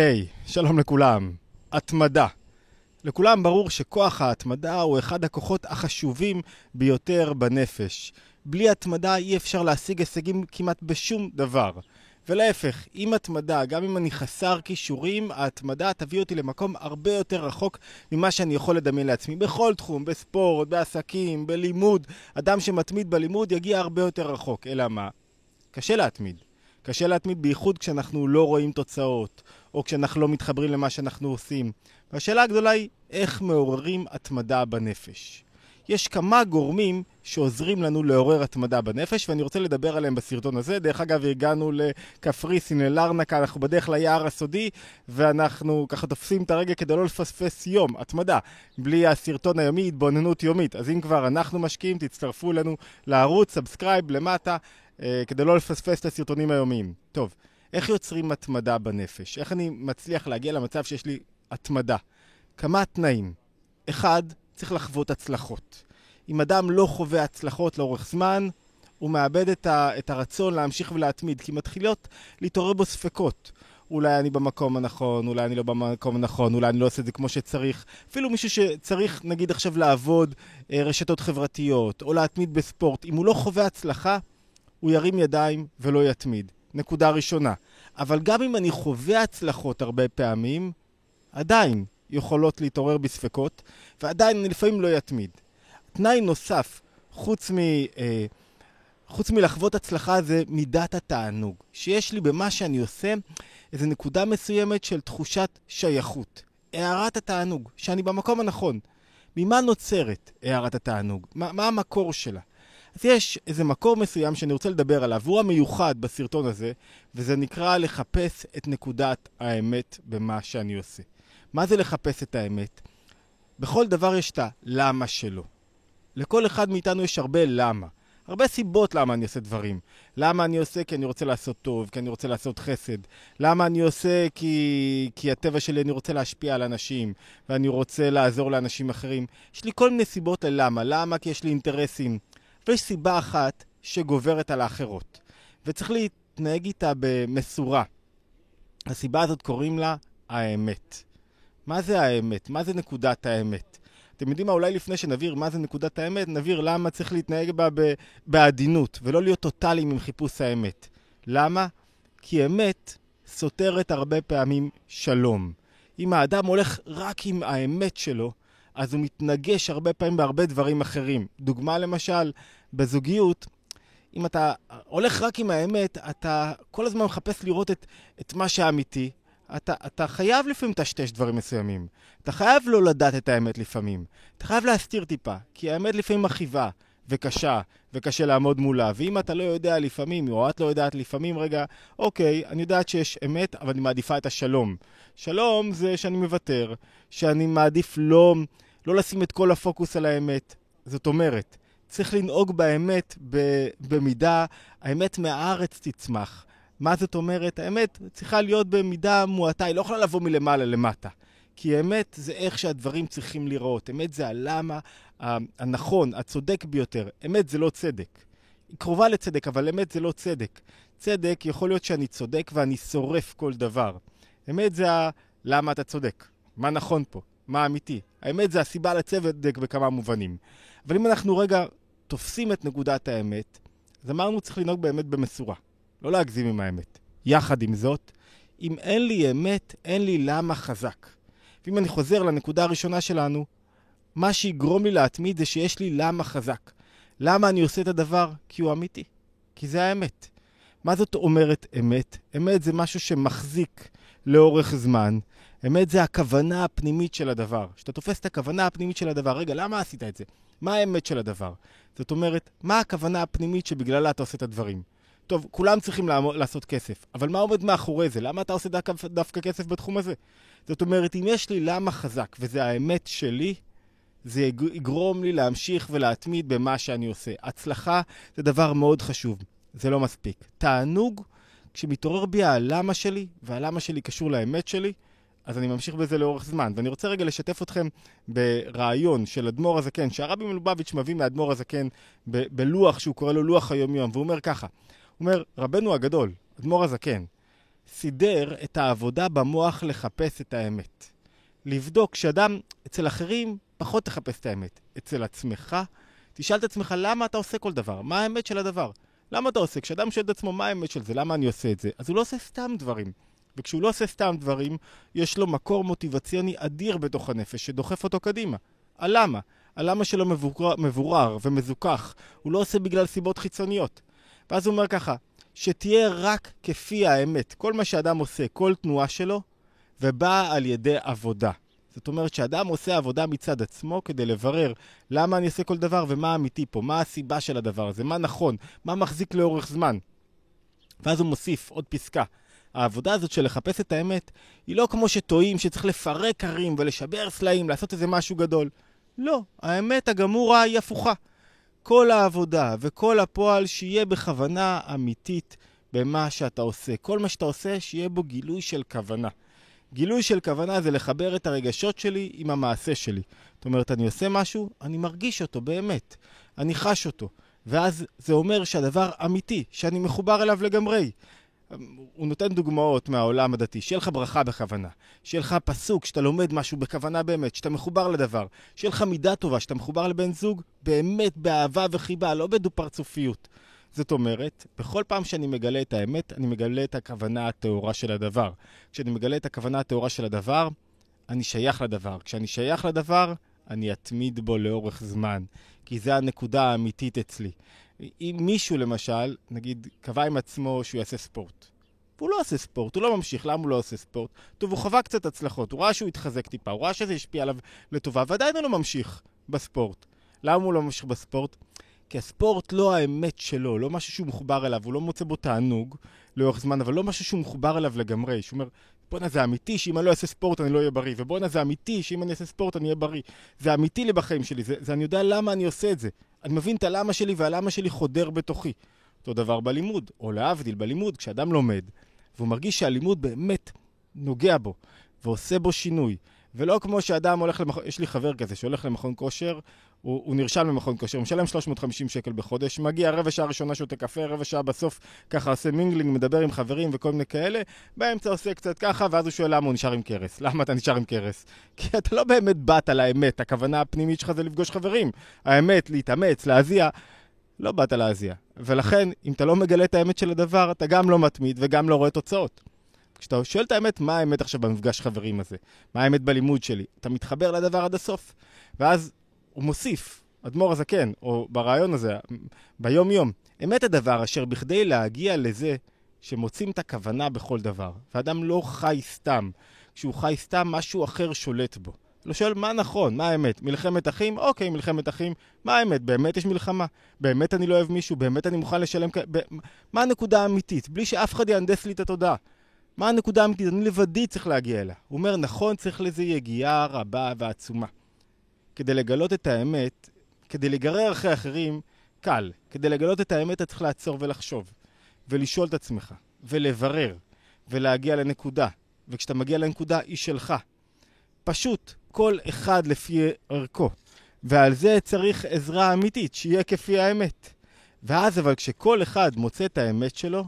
היי, hey, שלום לכולם. התמדה. לכולם ברור שכוח ההתמדה הוא אחד הכוחות החשובים ביותר בנפש. בלי התמדה אי אפשר להשיג הישגים כמעט בשום דבר. ולהפך, עם התמדה, גם אם אני חסר כישורים, ההתמדה תביא אותי למקום הרבה יותר רחוק ממה שאני יכול לדמיין לעצמי. בכל תחום, בספורט, בעסקים, בלימוד, אדם שמתמיד בלימוד יגיע הרבה יותר רחוק. אלא מה? קשה להתמיד. קשה להתמיד בייחוד כשאנחנו לא רואים תוצאות, או כשאנחנו לא מתחברים למה שאנחנו עושים. והשאלה הגדולה היא, איך מעוררים התמדה בנפש? יש כמה גורמים שעוזרים לנו לעורר התמדה בנפש, ואני רוצה לדבר עליהם בסרטון הזה. דרך אגב, הגענו לקפריסין, ללרנקה, אנחנו בדרך ליער הסודי, ואנחנו ככה תופסים את הרגע כדי לא לפספס יום, התמדה, בלי הסרטון היומי, התבוננות יומית. אז אם כבר אנחנו משקיעים, תצטרפו אלינו לערוץ, subscribe למטה, כדי לא לפספס את הסרטונים היומיים. טוב, איך יוצרים התמדה בנפש? איך אני מצליח להגיע למצב שיש לי התמדה? כמה תנאים. אחד, צריך לחוות הצלחות. אם אדם לא חווה הצלחות לאורך זמן, הוא מאבד את, ה, את הרצון להמשיך ולהתמיד, כי מתחילות להתעורר בו ספקות. אולי אני במקום הנכון, אולי אני לא במקום הנכון, אולי אני לא עושה את זה כמו שצריך. אפילו מישהו שצריך, נגיד עכשיו, לעבוד אה, רשתות חברתיות, או להתמיד בספורט, אם הוא לא חווה הצלחה, הוא ירים ידיים ולא יתמיד. נקודה ראשונה. אבל גם אם אני חווה הצלחות הרבה פעמים, עדיין יכולות להתעורר בספקות, ועדיין אני לפעמים לא יתמיד. תנאי נוסף, חוץ, מ, אה, חוץ מלחוות הצלחה, זה מידת התענוג. שיש לי במה שאני עושה איזו נקודה מסוימת של תחושת שייכות. הערת התענוג, שאני במקום הנכון. ממה נוצרת הערת התענוג? מה, מה המקור שלה? אז יש איזה מקור מסוים שאני רוצה לדבר עליו, והוא המיוחד בסרטון הזה, וזה נקרא לחפש את נקודת האמת במה שאני עושה. מה זה לחפש את האמת? בכל דבר יש את הלמה שלו. לכל אחד מאיתנו יש הרבה למה. הרבה סיבות למה אני עושה דברים. למה אני עושה כי אני רוצה לעשות טוב, כי אני רוצה לעשות חסד. למה אני עושה כי, כי הטבע שלי אני רוצה להשפיע על אנשים, ואני רוצה לעזור לאנשים אחרים. יש לי כל מיני סיבות ללמה. למה? כי יש לי אינטרסים. ויש סיבה אחת שגוברת על האחרות. וצריך להתנהג איתה במשורה. הסיבה הזאת קוראים לה האמת. מה זה האמת? מה זה נקודת האמת? אתם יודעים מה, אולי לפני שנבהיר מה זה נקודת האמת, נבהיר למה צריך להתנהג בה בעדינות, ולא להיות טוטאליים עם חיפוש האמת. למה? כי אמת סותרת הרבה פעמים שלום. אם האדם הולך רק עם האמת שלו, אז הוא מתנגש הרבה פעמים בהרבה דברים אחרים. דוגמה למשל, בזוגיות, אם אתה הולך רק עם האמת, אתה כל הזמן מחפש לראות את, את מה שאמיתי, אתה, אתה חייב לפעמים לטשטש דברים מסוימים. אתה חייב לא לדעת את האמת לפעמים. אתה חייב להסתיר טיפה, כי האמת לפעמים מכאיבה וקשה, וקשה לעמוד מולה. ואם אתה לא יודע לפעמים, או את לא יודעת לפעמים, רגע, אוקיי, אני יודעת שיש אמת, אבל אני מעדיפה את השלום. שלום זה שאני מוותר, שאני מעדיף לא, לא לשים את כל הפוקוס על האמת. זאת אומרת, צריך לנהוג באמת במידה, האמת מהארץ תצמח. מה זאת אומרת? האמת צריכה להיות במידה מועטה, היא לא יכולה לבוא מלמעלה למטה. כי אמת זה איך שהדברים צריכים לראות. אמת זה הלמה הנכון, הצודק ביותר. אמת זה לא צדק. היא קרובה לצדק, אבל אמת זה לא צדק. צדק יכול להיות שאני צודק ואני שורף כל דבר. אמת זה ה... למה אתה צודק. מה נכון פה? מה אמיתי? האמת זה הסיבה לצדק בכמה מובנים. אבל אם אנחנו רגע תופסים את נקודת האמת, אז אמרנו צריך לנהוג באמת במשורה. לא להגזים עם האמת. יחד עם זאת, אם אין לי אמת, אין לי למה חזק. ואם אני חוזר לנקודה הראשונה שלנו, מה שיגרום לי להתמיד זה שיש לי למה חזק. למה אני עושה את הדבר? כי הוא אמיתי. כי זה האמת. מה זאת אומרת אמת? אמת זה משהו שמחזיק לאורך זמן. אמת זה הכוונה הפנימית של הדבר. כשאתה תופס את הכוונה הפנימית של הדבר, רגע, למה עשית את זה? מה האמת של הדבר? זאת אומרת, מה הכוונה הפנימית שבגללה אתה עושה את הדברים? טוב, כולם צריכים לעשות כסף, אבל מה עומד מאחורי זה? למה אתה עושה דווקא, דווקא כסף בתחום הזה? זאת אומרת, אם יש לי למה חזק, וזה האמת שלי, זה יגרום לי להמשיך ולהתמיד במה שאני עושה. הצלחה זה דבר מאוד חשוב, זה לא מספיק. תענוג, כשמתעורר בי הלמה שלי, והלמה שלי קשור לאמת שלי, אז אני ממשיך בזה לאורך זמן. ואני רוצה רגע לשתף אתכם ברעיון של אדמו"ר הזקן, שהרבי מלובביץ' מביא מאדמו"ר הזקן בלוח שהוא קורא לו לוח היומיום, והוא אומר ככה, הוא אומר, רבנו הגדול, אדמו"ר הזקן, סידר את העבודה במוח לחפש את האמת. לבדוק שאדם, אצל אחרים, פחות תחפש את האמת. אצל עצמך, תשאל את עצמך למה אתה עושה כל דבר, מה האמת של הדבר. למה אתה עושה? כשאדם שואל את עצמו מה האמת של זה, למה אני עושה את זה, אז הוא לא עושה סתם דברים. וכשהוא לא עושה סתם דברים, יש לו מקור מוטיבציוני אדיר בתוך הנפש שדוחף אותו קדימה. הלמה? הלמה שלו מבורר, מבורר ומזוכח. הוא לא עושה בגלל סיבות חיצוניות. ואז הוא אומר ככה, שתהיה רק כפי האמת. כל מה שאדם עושה, כל תנועה שלו, ובאה על ידי עבודה. זאת אומרת שאדם עושה עבודה מצד עצמו כדי לברר למה אני עושה כל דבר ומה אמיתי פה, מה הסיבה של הדבר הזה, מה נכון, מה מחזיק לאורך זמן. ואז הוא מוסיף עוד פסקה. העבודה הזאת של לחפש את האמת היא לא כמו שטועים שצריך לפרק הרים ולשבר סלעים, לעשות איזה משהו גדול. לא, האמת הגמורה היא הפוכה. כל העבודה וכל הפועל שיהיה בכוונה אמיתית במה שאתה עושה. כל מה שאתה עושה, שיהיה בו גילוי של כוונה. גילוי של כוונה זה לחבר את הרגשות שלי עם המעשה שלי. זאת אומרת, אני עושה משהו, אני מרגיש אותו באמת. אני חש אותו. ואז זה אומר שהדבר אמיתי, שאני מחובר אליו לגמרי. הוא נותן דוגמאות מהעולם הדתי, שיהיה לך ברכה בכוונה, שיהיה לך פסוק, שאתה לומד משהו בכוונה באמת, שאתה מחובר לדבר, שיהיה לך מידה טובה, שאתה מחובר לבן זוג באמת באהבה וחיבה, לא בדו-פרצופיות. זאת אומרת, בכל פעם שאני מגלה את האמת, אני מגלה את הכוונה הטהורה של הדבר. כשאני מגלה את הכוונה הטהורה של הדבר, אני שייך לדבר. כשאני שייך לדבר, אני אתמיד בו לאורך זמן, כי זה הנקודה האמיתית אצלי. אם מישהו למשל, נגיד, קבע עם עצמו שהוא יעשה ספורט. והוא לא עושה ספורט, הוא לא ממשיך, למה הוא לא עושה ספורט? טוב, הוא חווה קצת הצלחות, הוא ראה שהוא התחזק טיפה, הוא ראה שזה השפיע עליו לטובה, ועדיין הוא לא ממשיך בספורט. למה הוא לא ממשיך בספורט? כי הספורט לא האמת שלו, לא משהו שהוא מחובר אליו, הוא לא מוצא בו תענוג לאורך זמן, אבל לא משהו שהוא מחובר אליו לגמרי. שהוא אומר, בואנה זה אמיתי שאם אני לא אעשה ספורט אני לא אהיה בריא, ובואנה זה אמיתי שאם אני אעשה ספורט אני אהיה בריא. זה אמיתי לי בחיים שלי, זה, זה אני יודע למה אני עושה את זה. אני מבין את הלמה שלי והלמה שלי חודר בתוכי. אותו דבר בלימוד, או להבדיל בלימוד, כשאדם לומד, והוא מרגיש שהלימוד באמת נוגע בו, ועושה בו שינוי. ולא כמו שאדם הולך למכון, יש לי חבר כזה שהולך למכון כושר, הוא, הוא נרשם למכון כושר, משלם 350 שקל בחודש, מגיע רבע שעה ראשונה שותה קפה, רבע שעה בסוף ככה עושה mingling, מדבר עם חברים וכל מיני כאלה, באמצע עושה קצת ככה, ואז הוא שואל למה הוא נשאר עם כרס. למה אתה נשאר עם כרס? כי אתה לא באמת באת לאמת, הכוונה הפנימית שלך זה לפגוש חברים. האמת, להתאמץ, להזיע. לא באת להזיע. ולכן, אם אתה לא מגלה את האמת של הדבר, אתה גם לא מתמיד וגם לא רואה תוצאות. כשאתה שואל את האמת, מה האמת עכשיו במפגש חברים הזה? מה האמת בלימוד שלי? אתה מתחבר לדבר עד הסוף. ואז הוא מוסיף, אדמו"ר הזקן, או ברעיון הזה, ביום-יום, אמת הדבר אשר בכדי להגיע לזה שמוצאים את הכוונה בכל דבר. ואדם לא חי סתם. כשהוא חי סתם, משהו אחר שולט בו. לא שואל מה נכון, מה האמת? מלחמת אחים? אוקיי, מלחמת אחים. מה האמת? באמת יש מלחמה? באמת אני לא אוהב מישהו? באמת אני מוכן לשלם כ... ב... מה הנקודה האמיתית? בלי שאף אחד יהנדס לי את התודעה. מה הנקודה האמיתית? אני לבדי צריך להגיע אליה. הוא אומר, נכון, צריך לזה יגיעה רבה ועצומה. כדי לגלות את האמת, כדי לגרר אחרי אחרים, קל. כדי לגלות את האמת אתה צריך לעצור ולחשוב, ולשאול את עצמך, ולברר, ולהגיע לנקודה. וכשאתה מגיע לנקודה, היא שלך. פשוט, כל אחד לפי ערכו. ועל זה צריך עזרה אמיתית, שיהיה כפי האמת. ואז אבל כשכל אחד מוצא את האמת שלו,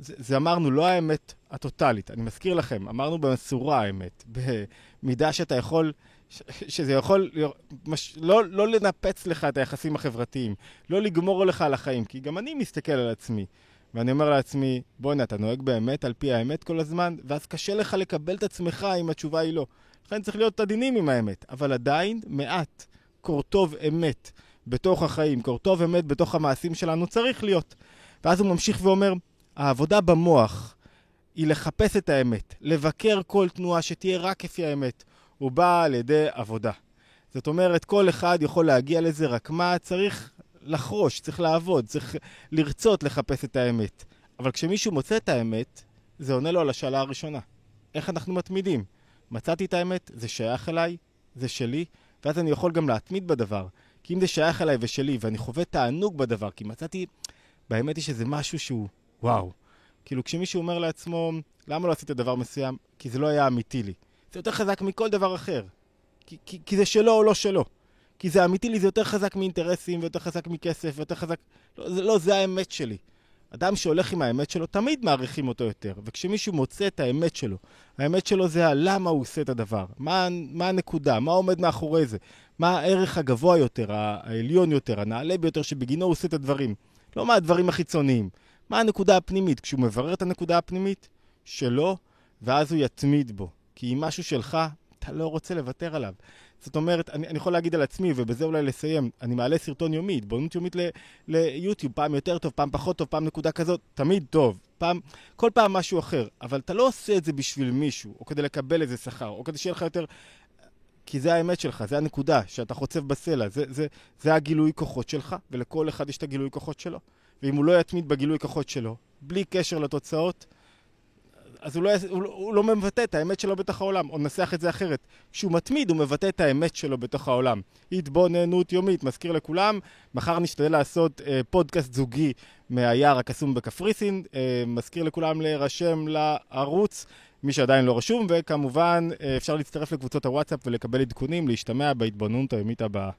זה, זה אמרנו לא האמת הטוטלית, אני מזכיר לכם, אמרנו במסורה האמת, במידה שאתה יכול, שזה יכול מש, לא, לא לנפץ לך את היחסים החברתיים, לא לגמור לך על החיים, כי גם אני מסתכל על עצמי, ואני אומר לעצמי, בואנה, אתה נוהג באמת על פי האמת כל הזמן, ואז קשה לך לקבל את עצמך אם התשובה היא לא. לכן צריך להיות עדינים עם האמת, אבל עדיין מעט קורטוב אמת בתוך החיים, קורטוב אמת בתוך המעשים שלנו צריך להיות. ואז הוא ממשיך ואומר, העבודה במוח היא לחפש את האמת, לבקר כל תנועה שתהיה רק כפי האמת. הוא בא על ידי עבודה. זאת אומרת, כל אחד יכול להגיע לזה, רק מה? צריך לחרוש, צריך לעבוד, צריך לרצות לחפש את האמת. אבל כשמישהו מוצא את האמת, זה עונה לו על השאלה הראשונה. איך אנחנו מתמידים? מצאתי את האמת, זה שייך אליי, זה שלי, ואז אני יכול גם להתמיד בדבר. כי אם זה שייך אליי ושלי, ואני חווה תענוג בדבר, כי מצאתי, באמת היא שזה משהו שהוא וואו. כאילו, כשמישהו אומר לעצמו, למה לא עשית דבר מסוים? כי זה לא היה אמיתי לי. זה יותר חזק מכל דבר אחר. כי, כי, כי זה שלו או לא שלו. כי זה אמיתי לי, זה יותר חזק מאינטרסים, ויותר חזק מכסף, ויותר חזק... לא, זה, לא, זה האמת שלי. אדם שהולך עם האמת שלו, תמיד מעריכים אותו יותר. וכשמישהו מוצא את האמת שלו, האמת שלו זה הלמה הוא עושה את הדבר. מה, מה הנקודה, מה עומד מאחורי זה, מה הערך הגבוה יותר, העליון יותר, הנעלה ביותר שבגינו הוא עושה את הדברים. לא מה הדברים החיצוניים. מה הנקודה הפנימית? כשהוא מברר את הנקודה הפנימית שלו, ואז הוא יתמיד בו. כי אם משהו שלך, אתה לא רוצה לוותר עליו. זאת אומרת, אני, אני יכול להגיד על עצמי, ובזה אולי לסיים, אני מעלה סרטון יומי, התבוננות יומית ליוטיוב, פעם יותר טוב, פעם פחות טוב, פעם נקודה כזאת, תמיד טוב. פעם, כל פעם משהו אחר. אבל אתה לא עושה את זה בשביל מישהו, או כדי לקבל איזה שכר, או כדי שיהיה לך יותר... כי זה האמת שלך, זה הנקודה, שאתה חוצב בסלע, זה, זה, זה הגילוי כוחות שלך, ולכל אחד יש את הגילוי כוחות שלו. ואם הוא לא יתמיד בגילוי כוחות שלו, בלי קשר לתוצאות, אז הוא לא, הוא, הוא לא מבטא את האמת שלו בתוך העולם, או ננסח את זה אחרת. כשהוא מתמיד, הוא מבטא את האמת שלו בתוך העולם. התבוננות יומית, מזכיר לכולם, מחר נשתדל לעשות אה, פודקאסט זוגי מהיער הקסום בקפריסין. אה, מזכיר לכולם להירשם לערוץ, מי שעדיין לא רשום, וכמובן אה, אפשר להצטרף לקבוצות הוואטסאפ ולקבל עדכונים, להשתמע בהתבוננות היומית הבאה.